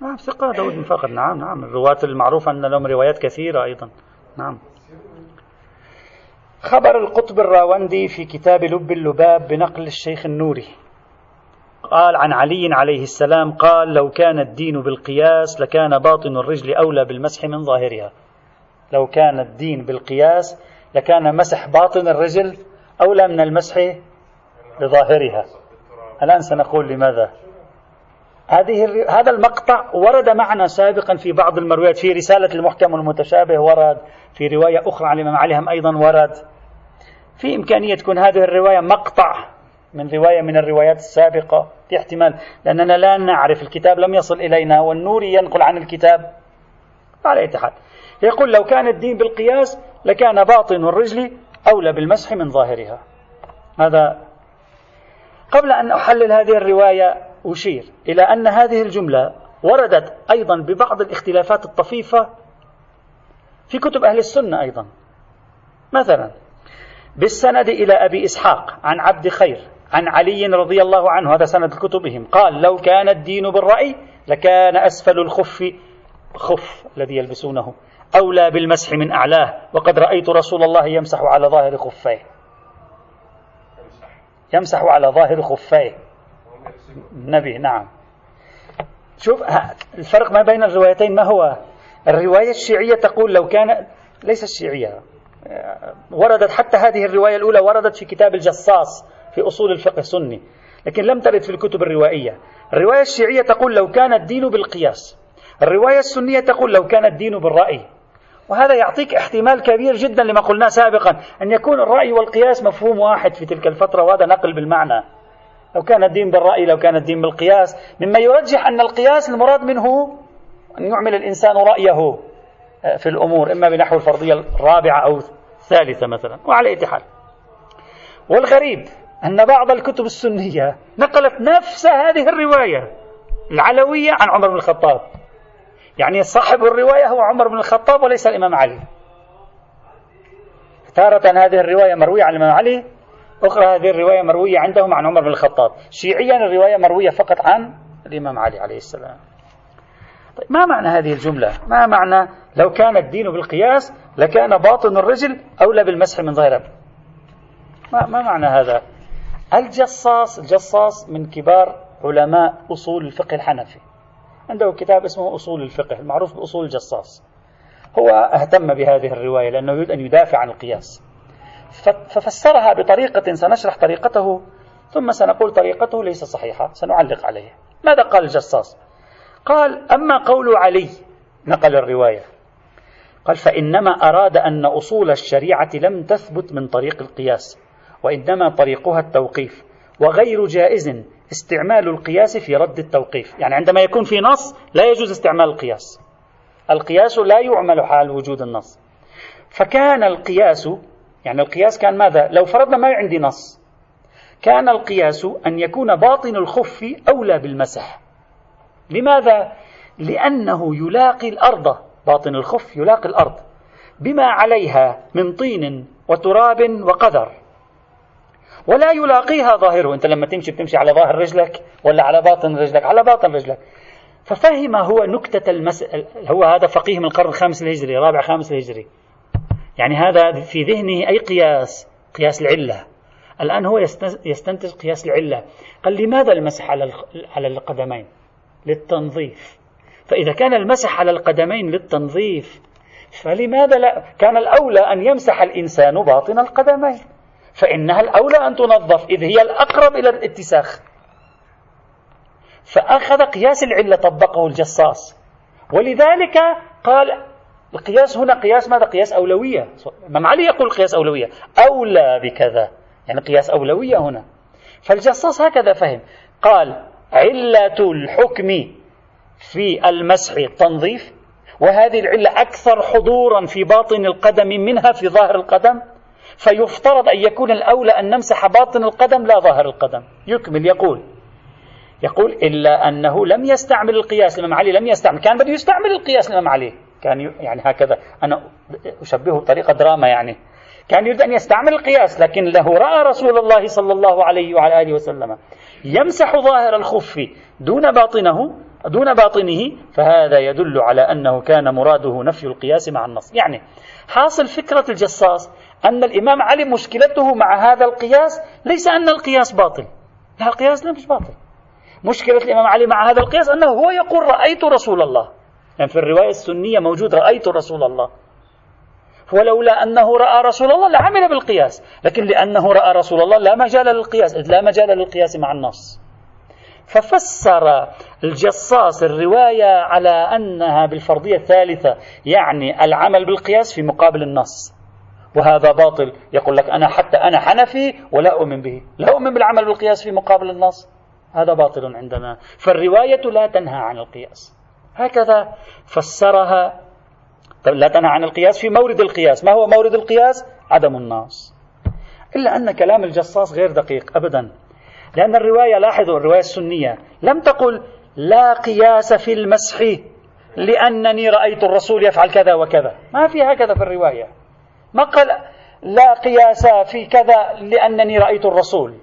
ثقة داود بن فقر نعم نعم. الرواة المعروفة أن لهم روايات كثيرة أيضا. نعم. خبر القطب الراوندي في كتاب لب اللباب بنقل الشيخ النوري. قال عن علي عليه السلام قال لو كان الدين بالقياس لكان باطن الرجل أولى بالمسح من ظاهرها. لو كان الدين بالقياس لكان مسح باطن الرجل أولى من المسح بظاهرها الآن سنقول لماذا؟ هذه هذا المقطع ورد معنا سابقا في بعض المرويات في رسالة المحكم والمتشابه ورد في رواية أخرى عن الإمام عليهم أيضا ورد. في إمكانية تكون هذه الرواية مقطع من رواية من الروايات السابقة في احتمال لأننا لا نعرف الكتاب لم يصل إلينا والنوري ينقل عن الكتاب. على أي حال يقول لو كان الدين بالقياس لكان باطن الرجل أولى بالمسح من ظاهرها. هذا قبل أن أحلل هذه الرواية أشير إلى أن هذه الجملة وردت أيضا ببعض الاختلافات الطفيفة في كتب أهل السنة أيضا. مثلا بالسند إلى أبي إسحاق عن عبد خير عن علي رضي الله عنه هذا سند كتبهم قال لو كان الدين بالرأي لكان أسفل الخف خف الذي يلبسونه أولى بالمسح من أعلاه وقد رأيت رسول الله يمسح على ظاهر خفيه. يمسح على ظاهر خفيه. النبي نعم. شوف الفرق ما بين الروايتين ما هو؟ الرواية الشيعية تقول لو كان ليس الشيعية وردت حتى هذه الرواية الأولى وردت في كتاب الجصاص في أصول الفقه السني لكن لم ترد في الكتب الروائية. الرواية الشيعية تقول لو كان الدين بالقياس. الرواية السنية تقول لو كان الدين بالرأي. وهذا يعطيك احتمال كبير جدا لما قلناه سابقا أن يكون الرأي والقياس مفهوم واحد في تلك الفترة وهذا نقل بالمعنى. لو كان الدين بالرأي لو كان الدين بالقياس. مما يرجح أن القياس المراد منه أن يعمل الإنسان رأيه آه، في الأمور إما بنحو الفرضية الرابعة أو الثالثة مثلا وعلى أي حال. والغريب أن بعض الكتب السنية نقلت نفس هذه الرواية العلوية عن عمر بن الخطاب. يعني صاحب الرواية هو عمر بن الخطاب وليس الإمام علي. تارة هذه الرواية مروية عن الإمام علي. أخرى هذه الرواية مروية عندهم عن عمر بن الخطاب. شيعيا الرواية مروية فقط عن الإمام علي عليه السلام. طيب ما معنى هذه الجملة؟ ما معنى لو كان الدين بالقياس لكان باطن الرجل أولى بالمسح من ظاهره ما, ما معنى هذا؟ الجصاص الجصاص من كبار علماء أصول الفقه الحنفي. عنده كتاب اسمه أصول الفقه المعروف بأصول الجصاص. هو اهتم بهذه الرواية لأنه يريد أن يدافع عن القياس. ففسرها بطريقة سنشرح طريقته ثم سنقول طريقته ليس صحيحة سنعلق عليه. ماذا قال الجصاص؟ قال أما قول علي نقل الرواية قال فإنما أراد أن أصول الشريعة لم تثبت من طريق القياس وإنما طريقها التوقيف وغير جائز استعمال القياس في رد التوقيف. يعني عندما يكون في نص لا يجوز استعمال القياس. القياس لا يعمل حال وجود النص. فكان القياس يعني القياس كان ماذا؟ لو فرضنا ما عندي نص كان القياس أن يكون باطن الخف أولى بالمسح. لماذا؟ لأنه يلاقي الأرض باطن الخف يلاقي الأرض بما عليها من طين وتراب وقذر. ولا يلاقيها ظاهره. أنت لما تمشي بتمشي على ظاهر رجلك ولا على باطن رجلك على باطن رجلك. ففهم هو نكتة المسألة هو هذا فقيه من القرن الخامس الهجري رابع خامس الهجري يعني هذا في ذهنه أي قياس؟ قياس العلة. الآن هو يستنتج قياس العلة. قال لماذا المسح على على القدمين؟ للتنظيف. فإذا كان المسح على القدمين للتنظيف فلماذا لا؟ كان الأولى أن يمسح الإنسان باطن القدمين. فإنها الأولى أن تنظف إذ هي الأقرب إلى الاتساخ. فأخذ قياس العلة طبقه الجصاص. ولذلك قال القياس هنا قياس ماذا؟ قياس أولوية. إمام علي يقول قياس أولوية. أولى بكذا. يعني قياس أولوية هنا. فالجصاص هكذا فهم. قال علة الحكم في المسح التنظيف وهذه العلة أكثر حضورا في باطن القدم منها في ظاهر القدم. فيفترض أن يكون الأولى أن نمسح باطن القدم لا ظاهر القدم. يكمل يقول. يقول إلا أنه لم يستعمل القياس الإمام علي لم يستعمل. كان بده يستعمل القياس الإمام علي. كان يعني هكذا. أنا أشبهه بطريقة دراما يعني. كان يريد أن يستعمل القياس لكن له رأى رسول الله صلى الله عليه وعلى آله وسلم يمسح ظاهر الخف دون باطنه دون باطنه فهذا يدل على أنه كان مراده نفي القياس مع النص. يعني حاصل فكرة الجصاص أن الإمام علي مشكلته مع هذا القياس ليس أن القياس باطل. لا القياس لا مش باطل. مشكلة الإمام علي مع هذا القياس أنه هو يقول رأيت رسول الله. يعني في الرواية السنية موجود رأيت رسول الله. ولولا أنه رأى رسول الله لعمل بالقياس لكن لأنه رأى رسول الله لا مجال للقياس لا مجال للقياس مع النص ففسر الجصاص الرواية على أنها بالفرضية الثالثة يعني العمل بالقياس في مقابل النص. وهذا باطل. يقول لك أنا حتى أنا حنفي ولا أؤمن به. لا أؤمن بالعمل بالقياس في مقابل النص. هذا باطل عندنا. فالرواية لا تنهى عن القياس. هكذا فسرها. لا تنهى عن القياس في مورد القياس. ما هو مورد القياس؟ عدم النص إلا أن كلام الجصاص غير دقيق أبدا. لأن الرواية لاحظوا الرواية السنية. لم تقل لا قياس في المسح لأنني رأيت الرسول يفعل كذا وكذا. ما في هكذا في الرواية. ما قال لا قياس في كذا لأنني رأيت الرسول.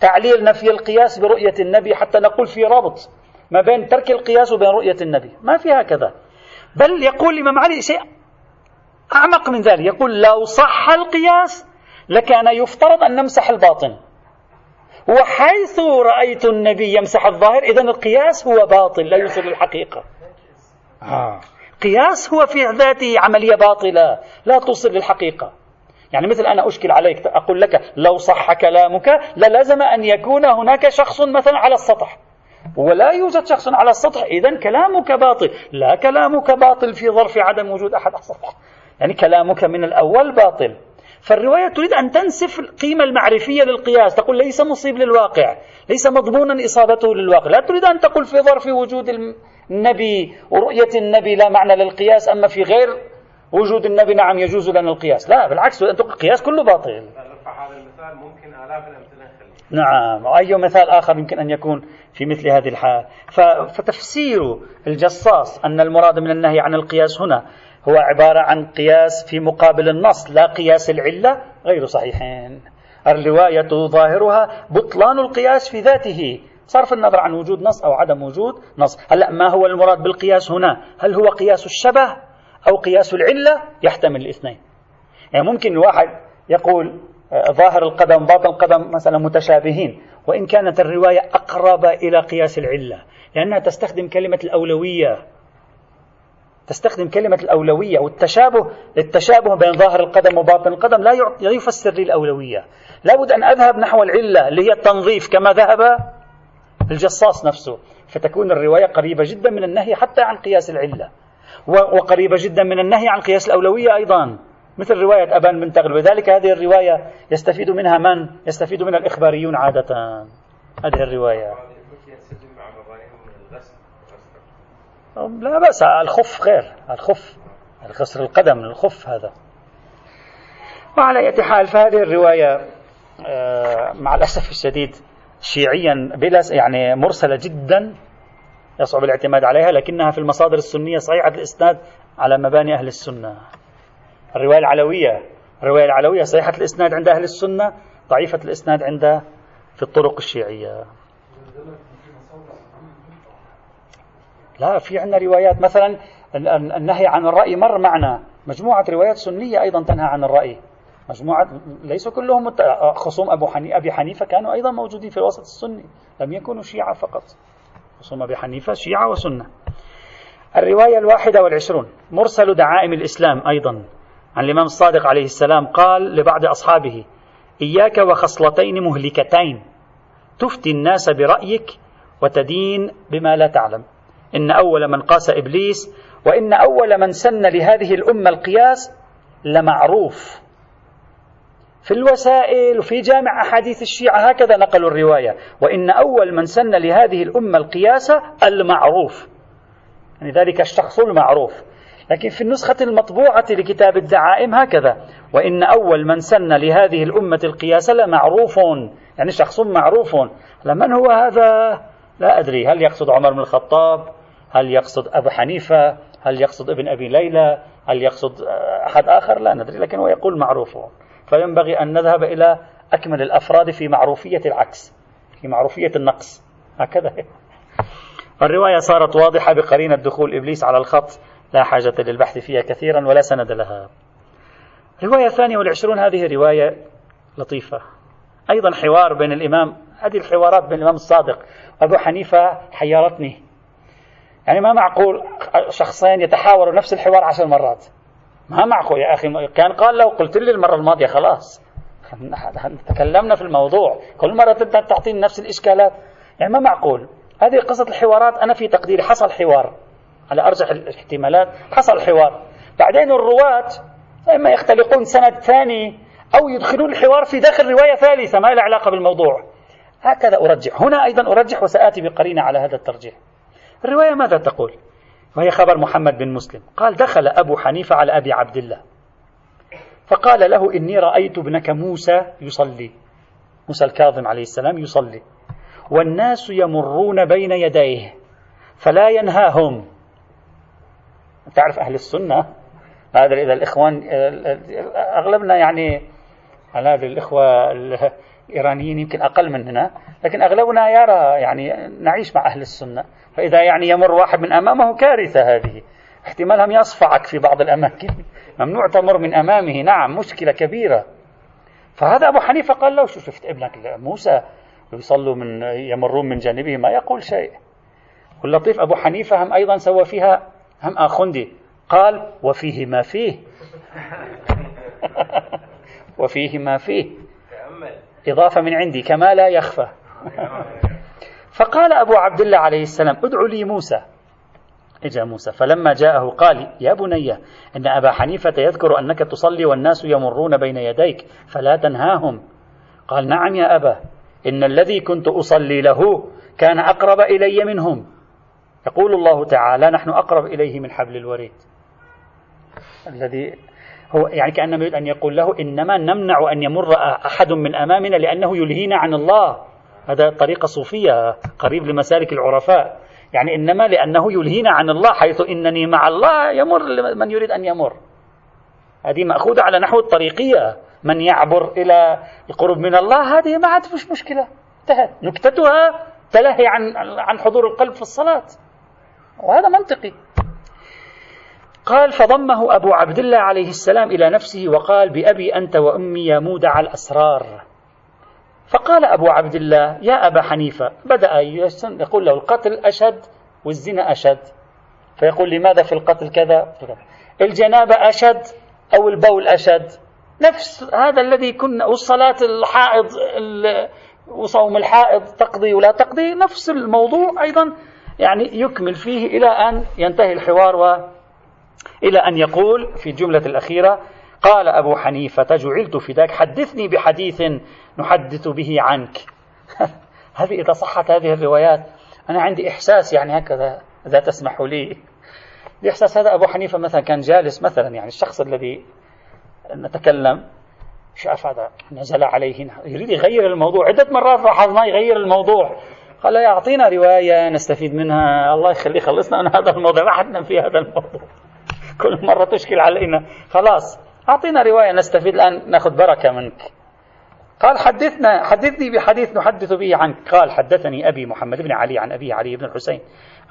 تعليل نفي القياس برؤية النبي حتى نقول في ربط ما بين ترك القياس وبين رؤية النبي. ما في هكذا. بل يقول الإمام علي شيء أعمق من ذلك. يقول لو صح القياس لكان يفترض أن نمسح الباطن. وحيث رأيت النبي يمسح الظاهر إذا القياس هو باطل لا يوصل للحقيقة آه. قياس هو في ذاته عملية باطلة لا توصل للحقيقة. يعني مثل أنا أشكل عليك أقول لك لو صح كلامك للازم أن يكون هناك شخص مثلا على السطح. ولا يوجد شخص على السطح. إذا كلامك باطل. لا كلامك باطل في ظرف عدم وجود أحد على السطح. يعني كلامك من الأول باطل. فالرواية تريد أن تنسف القيمة المعرفية للقياس. تقول ليس مصيب للواقع. ليس مضمونا إصابته للواقع. لا تريد أن تقول في ظرف وجود النبي ورؤية النبي لا معنى للقياس. أما في غير وجود النبي نعم يجوز لنا القياس. لا بالعكس أن تقول القياس كله باطل. هذا المثال. ممكن آلاف الأمثلة نعم. وأي مثال آخر يمكن أن يكون في مثل هذه الحال. فتفسير الجصاص أن المراد من النهي عن القياس هنا هو عبارة عن قياس في مقابل النص لا قياس العلة غير صحيحين. الرواية ظاهرها بطلان القياس في ذاته صرف النظر عن وجود نص أو عدم وجود نص. هلأ ما هو المراد بالقياس هنا؟ هل هو قياس الشبه أو قياس العلة؟ يحتمل الاثنين. يعني ممكن الواحد يقول ظاهر القدم باطن القدم مثلا متشابهين. وإن كانت الرواية أقرب إلى قياس العلة لأنها تستخدم كلمة الأولوية. تستخدم كلمة الأولوية والتشابه التشابه بين ظاهر القدم وباطن القدم لا لا يفسر لي الأولوية. لابد أن أذهب نحو العلة اللي هي التنظيف كما ذهب الجصاص نفسه. فتكون الرواية قريبة جدا من النهي حتى عن قياس العلة. وقريبة جدا من النهي عن قياس الأولوية أيضا. مثل رواية أبان بن تغلب لذلك هذه الرواية يستفيد منها من؟ يستفيد منها الإخباريون عادة. هذه الرواية. لا بأس الخف غير. الخف الخسر القدم الخف هذا. وعلى أي حال فهذه الرواية آه، مع الأسف الشديد شيعيا بلا يعني مرسلة جدا يصعب الاعتماد عليها لكنها في المصادر السنية صحيحة الإسناد على مباني أهل السنة. الرواية العلوية. الرواية العلوية صحيحة الإسناد عند أهل السنة ضعيفة الإسناد عند في الطرق الشيعية. لا في عندنا روايات. مثلا النهي عن الرأي مر معنا. مجموعة روايات سنية أيضا تنهى عن الرأي. مجموعة ليس كلهم. خصوم أبو حني... أبي حنيفة كانوا أيضا موجودين في الوسط السني. لم يكونوا شيعة فقط. خصوم أبي حنيفة شيعة وسنة. الرواية الواحدة والعشرون. مرسل دعائم الإسلام أيضا. عن الإمام الصادق عليه السلام قال لبعض أصحابه إياك وخصلتين مهلكتين تفتي الناس برأيك وتدين بما لا تعلم. إن أول من قاس إبليس وإن أول من سن لهذه الأمة القياس لمعروف. في الوسائل وفي جامع أحاديث الشيعة هكذا نقلوا الرواية. وإن أول من سن لهذه الأمة القياس المعروف. يعني ذلك الشخص المعروف. لكن في النسخة المطبوعة لكتاب الدعائم هكذا. وإن أول من سن لهذه الأمة القياس لمعروف يعني شخص معروف. لمن هو هذا؟ لا أدري. هل يقصد عمر بن الخطاب؟ هل يقصد أبو حنيفة؟ هل يقصد ابن أبي ليلى؟ هل يقصد أحد آخر؟ لا ندري. لكن هو يقول معروف فينبغي أن نذهب إلى أكمل الأفراد في معروفية العكس في معروفية النقص. هكذا. الرواية صارت واضحة بقرينة دخول إبليس على الخط. لا حاجة للبحث فيها كثيرا ولا سند لها. رواية ثانية والعشرون هذه رواية لطيفة. أيضا حوار بين الإمام هذه الحوارات بين الإمام الصادق. أبو حنيفة حيرتني. يعني ما معقول شخصين يتحاوروا نفس الحوار عشر مرات؟ ما معقول يا أخي. كان قال لو قلت لي المرة الماضية خلاص. تكلمنا في الموضوع. كل مرة تعطيني نفس الإشكالات. يعني ما معقول. هذه قصة الحوارات أنا في تقديري حصل حوار. على أرجح الاحتمالات حصل حوار بعدين الرواة إما يختلقون سند ثاني أو يدخلون الحوار في داخل رواية ثالثة ما لها علاقة بالموضوع. هكذا أرجح. هنا أيضا أرجح وسآتي بقرينة على هذا الترجيح. الرواية ماذا تقول؟ وهي خبر محمد بن مسلم. قال دخل أبو حنيفة على أبي عبد الله. فقال له إني رأيت ابنك موسى يصلي. موسى الكاظم عليه السلام يصلي. والناس يمرون بين يديه فلا ينهاهم. تعرف أهل السنة؟ هذا إذا الإخوان أغلبنا يعني على هذه الإخوة الإيرانيين يمكن أقل مننا لكن أغلبنا يرى يعني نعيش مع أهل السنة. فإذا يعني يمر واحد من أمامه كارثة هذه. احتمال هم يصفعك في بعض الأماكن. ممنوع تمر من أمامه. نعم مشكلة كبيرة. فهذا أبو حنيفة قال له شو شفت ابنك موسى يصلوا من يمرون من جانبه ما يقول شيء. واللطيف أبو حنيفة هم أيضا سوى فيها هم آخندي قال وفيه ما فيه. وفيه ما فيه. إضافة من عندي كما لا يخفى. فقال أبو عبد الله عليه السلام ادع لي موسى. إجا موسى فلما جاءه قال يا بني إن أبا حنيفة يذكر أنك تصلي والناس يمرون بين يديك فلا تنهاهم. قال نعم يا أبا إن الذي كنت أصلي له كان أقرب إلي منهم. يقول الله تعالى نحن أقرب إليه من حبل الوريد. الذي هو يعني كأنما يريد أن يقول له إنما نمنع أن يمر أحد من أمامنا لأنه يلهينا عن الله. هذا طريقة صوفية قريب لمسالك العرفاء. يعني إنما لأنه يلهينا عن الله حيث إنني مع الله يمر من يريد أن يمر. هذه مأخوذة على نحو الطريقية. من يعبر إلى القرب من الله هذه ما عاد مش مشكلة. انتهت. نكتتها تلهي عن عن حضور القلب في الصلاة. وهذا منطقي. قال فضمه أبو عبد الله عليه السلام إلى نفسه وقال بأبي أنت وأمي يا مودع الأسرار. فقال أبو عبد الله يا أبا حنيفة بدأ يقول له القتل أشد والزنا أشد. فيقول لماذا في القتل كذا؟ الجنابة أشد أو البول أشد؟ نفس هذا الذي كنا والصلاة الحائض وصوم الحائض تقضي ولا تقضي نفس الموضوع أيضا. يعني يكمل فيه إلى أن ينتهي الحوار و إلى أن يقول في الجملة الأخيرة قال أبو حنيفة جعلت فداك حدثني بحديث نحدث به عنك. هذه إذا صحت هذه الروايات أنا عندي إحساس يعني هكذا إذا تسمح لي. الإحساس هذا أبو حنيفة مثلا كان جالس مثلا يعني الشخص الذي نتكلم شاف هذا نزل عليه يريد يغير الموضوع. عدة مرات لاحظنا يغير الموضوع. قال يعطينا رواية نستفيد منها. الله يخليه خلصنا من هذا الموضوع ما حدنا في هذا الموضوع. كل مرة تشكل علينا. خلاص أعطينا رواية نستفيد. الآن نأخذ بركة منك. قال حدثنا حدثني بحديث نحدث به عنك. قال حدثني أبي محمد بن علي عن أبي علي بن الحسين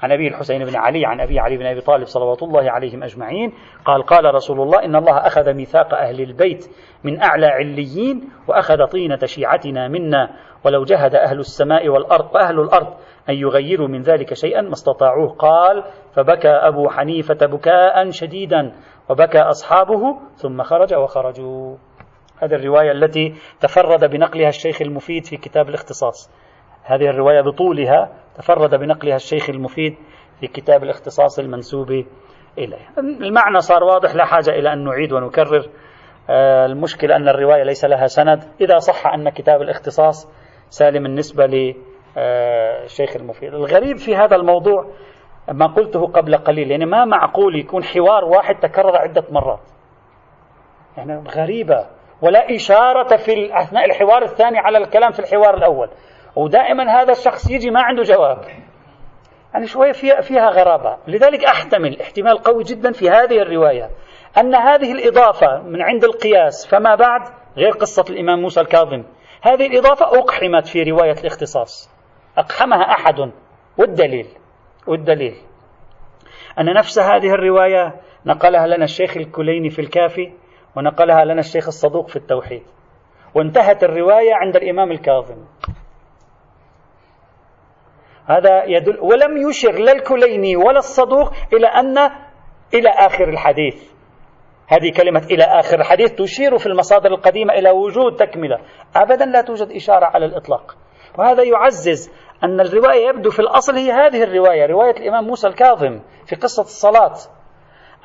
عن أبي الحسين بن علي عن أبي علي بن أبي طالب صلوات الله عليهم أجمعين قال قال رسول الله إن الله أخذ ميثاق أهل البيت من أعلى عليين وأخذ طينة شيعتنا منا ولو جهد أهل السماء والأرض وأهل الأرض أن يغيروا من ذلك شيئا ما استطاعوه. قال فبكى أبو حنيفة بكاء شديدا وبكى أصحابه ثم خرج وخرجوا. هذه الرواية التي تفرد بنقلها الشيخ المفيد في كتاب الاختصاص. هذه الرواية بطولها تفرد بنقلها الشيخ المفيد في كتاب الاختصاص المنسوب إليه. المعنى صار واضح لا حاجة إلى أن نعيد ونكرر. آه، المشكلة أن الرواية ليس لها سند. إذا صح أن كتاب الاختصاص سالم النسبة للشيخ المفيد. الغريب في هذا الموضوع ما قلته قبل قليل يعني ما معقول يكون حوار واحد تكرر عدة مرات. يعني غريبة. ولا إشارة في أثناء الحوار الثاني على الكلام في الحوار الأول. ودائما هذا الشخص يجي ما عنده جواب. يعني شوية فيها, فيها غرابة. لذلك أحتمل احتمال قوي جدا في هذه الرواية أن هذه الإضافة من عند القياس فما بعد غير قصة الإمام موسى الكاظم. هذه الإضافة أقحمت في رواية الاختصاص. أقحمها أحد. والدليل؟ والدليل. أن نفس هذه الرواية نقلها لنا الشيخ الكليني في الكافي ونقلها لنا الشيخ الصدوق في التوحيد. وانتهت الرواية عند الإمام الكاظم. هذا يدل ولم يشر لا الكليني ولا الصدوق إلى أن إلى آخر الحديث. هذه كلمة إلى آخر الحديث تشير في المصادر القديمة إلى وجود تكملة. أبدا لا توجد إشارة على الإطلاق. وهذا يعزز أن الرواية يبدو في الأصل هي هذه الرواية رواية الإمام موسى الكاظم في قصة الصلاة.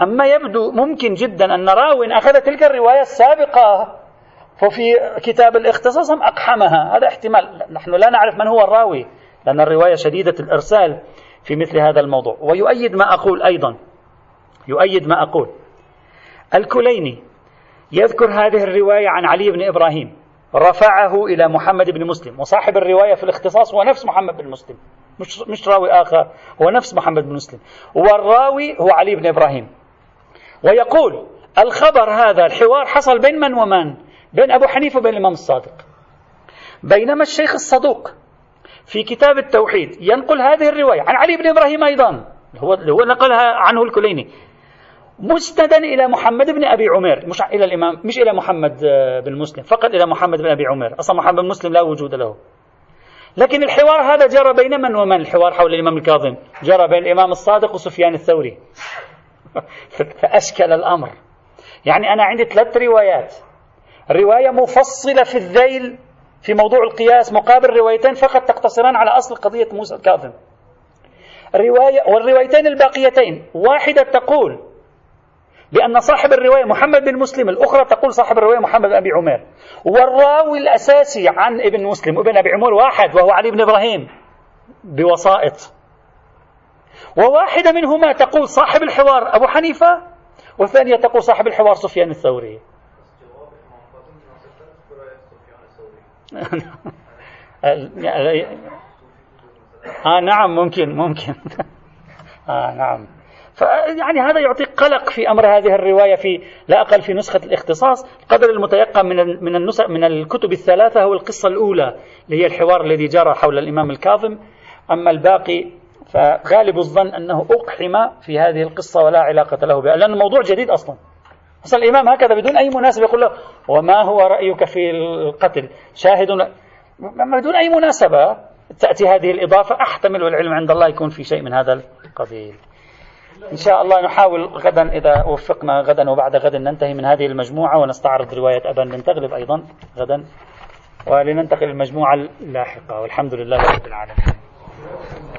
أما يبدو ممكن جدا أن راو أخذ تلك الرواية السابقة ففي كتاب الاختصاص أقحمها. هذا احتمال. نحن لا نعرف من هو الراوي. لأن الرواية شديدة الإرسال في مثل هذا الموضوع. ويؤيد ما أقول أيضا. يؤيد ما أقول. الكليني يذكر هذه الرواية عن علي بن إبراهيم. رفعه إلى محمد بن مسلم. وصاحب الرواية في الاختصاص هو نفس محمد بن مسلم. مش, مش راوي آخر. هو نفس محمد بن مسلم. والراوي هو علي بن إبراهيم. ويقول الخبر هذا الحوار حصل بين من ومن؟ بين أبو حنيفة وبين الإمام الصادق. بينما الشيخ الصدوق في كتاب التوحيد. ينقل هذه الرواية عن علي بن إبراهيم أيضا. هو هو نقلها عنه الكليني. مستندا إلى محمد بن أبي عمير. مش إلى الإمام مش إلى محمد آه، بن مسلم. فقط إلى محمد بن أبي عمير. أصلا محمد بن مسلم لا وجود له. لكن الحوار هذا جرى بين من ومن؟ الحوار حول الإمام الكاظم. جرى بين الإمام الصادق وسفيان الثوري. فأشكل الأمر. يعني أنا عندي ثلاث روايات. رواية مفصلة في الذيل في موضوع القياس مقابل روايتين فقط تقتصران على أصل قضية موسى الكاظم. رواية والروايتين الباقيتين واحدة تقول بأن صاحب الرواية محمد بن مسلم الأخرى تقول صاحب الرواية محمد بن أبي عمير. والراوي الأساسي عن ابن مسلم وابن أبي عمر واحد وهو علي بن إبراهيم بوسائط. وواحدة منهما تقول صاحب الحوار أبو حنيفة والثانية تقول صاحب الحوار سفيان الثوري. آه نعم ممكن ممكن. آه نعم. يعني هذا يعطيك قلق في أمر هذه الرواية في لا أقل في نسخة الاختصاص. القدر المتيقن من من النسخ من الكتب الثلاثة هو القصة الأولى اللي هي الحوار الذي جرى حول الإمام الكاظم. أما الباقي فغالب الظن أنه أقحم في هذه القصة ولا علاقة له بها لأن الموضوع جديد أصلا. أصلا الإمام هكذا بدون أي مناسبة يقول له وما هو رأيك في القتل؟ شاهد بدون أي مناسبة تأتي هذه الإضافة أحتمل والعلم عند الله يكون في شيء من هذا القبيل. إن شاء الله نحاول غدا إذا وفقنا غدا وبعد غد ننتهي من هذه المجموعة ونستعرض رواية أبان بن تغلب أيضا غدا ولننتقل للمجموعة اللاحقة والحمد لله رب العالمين.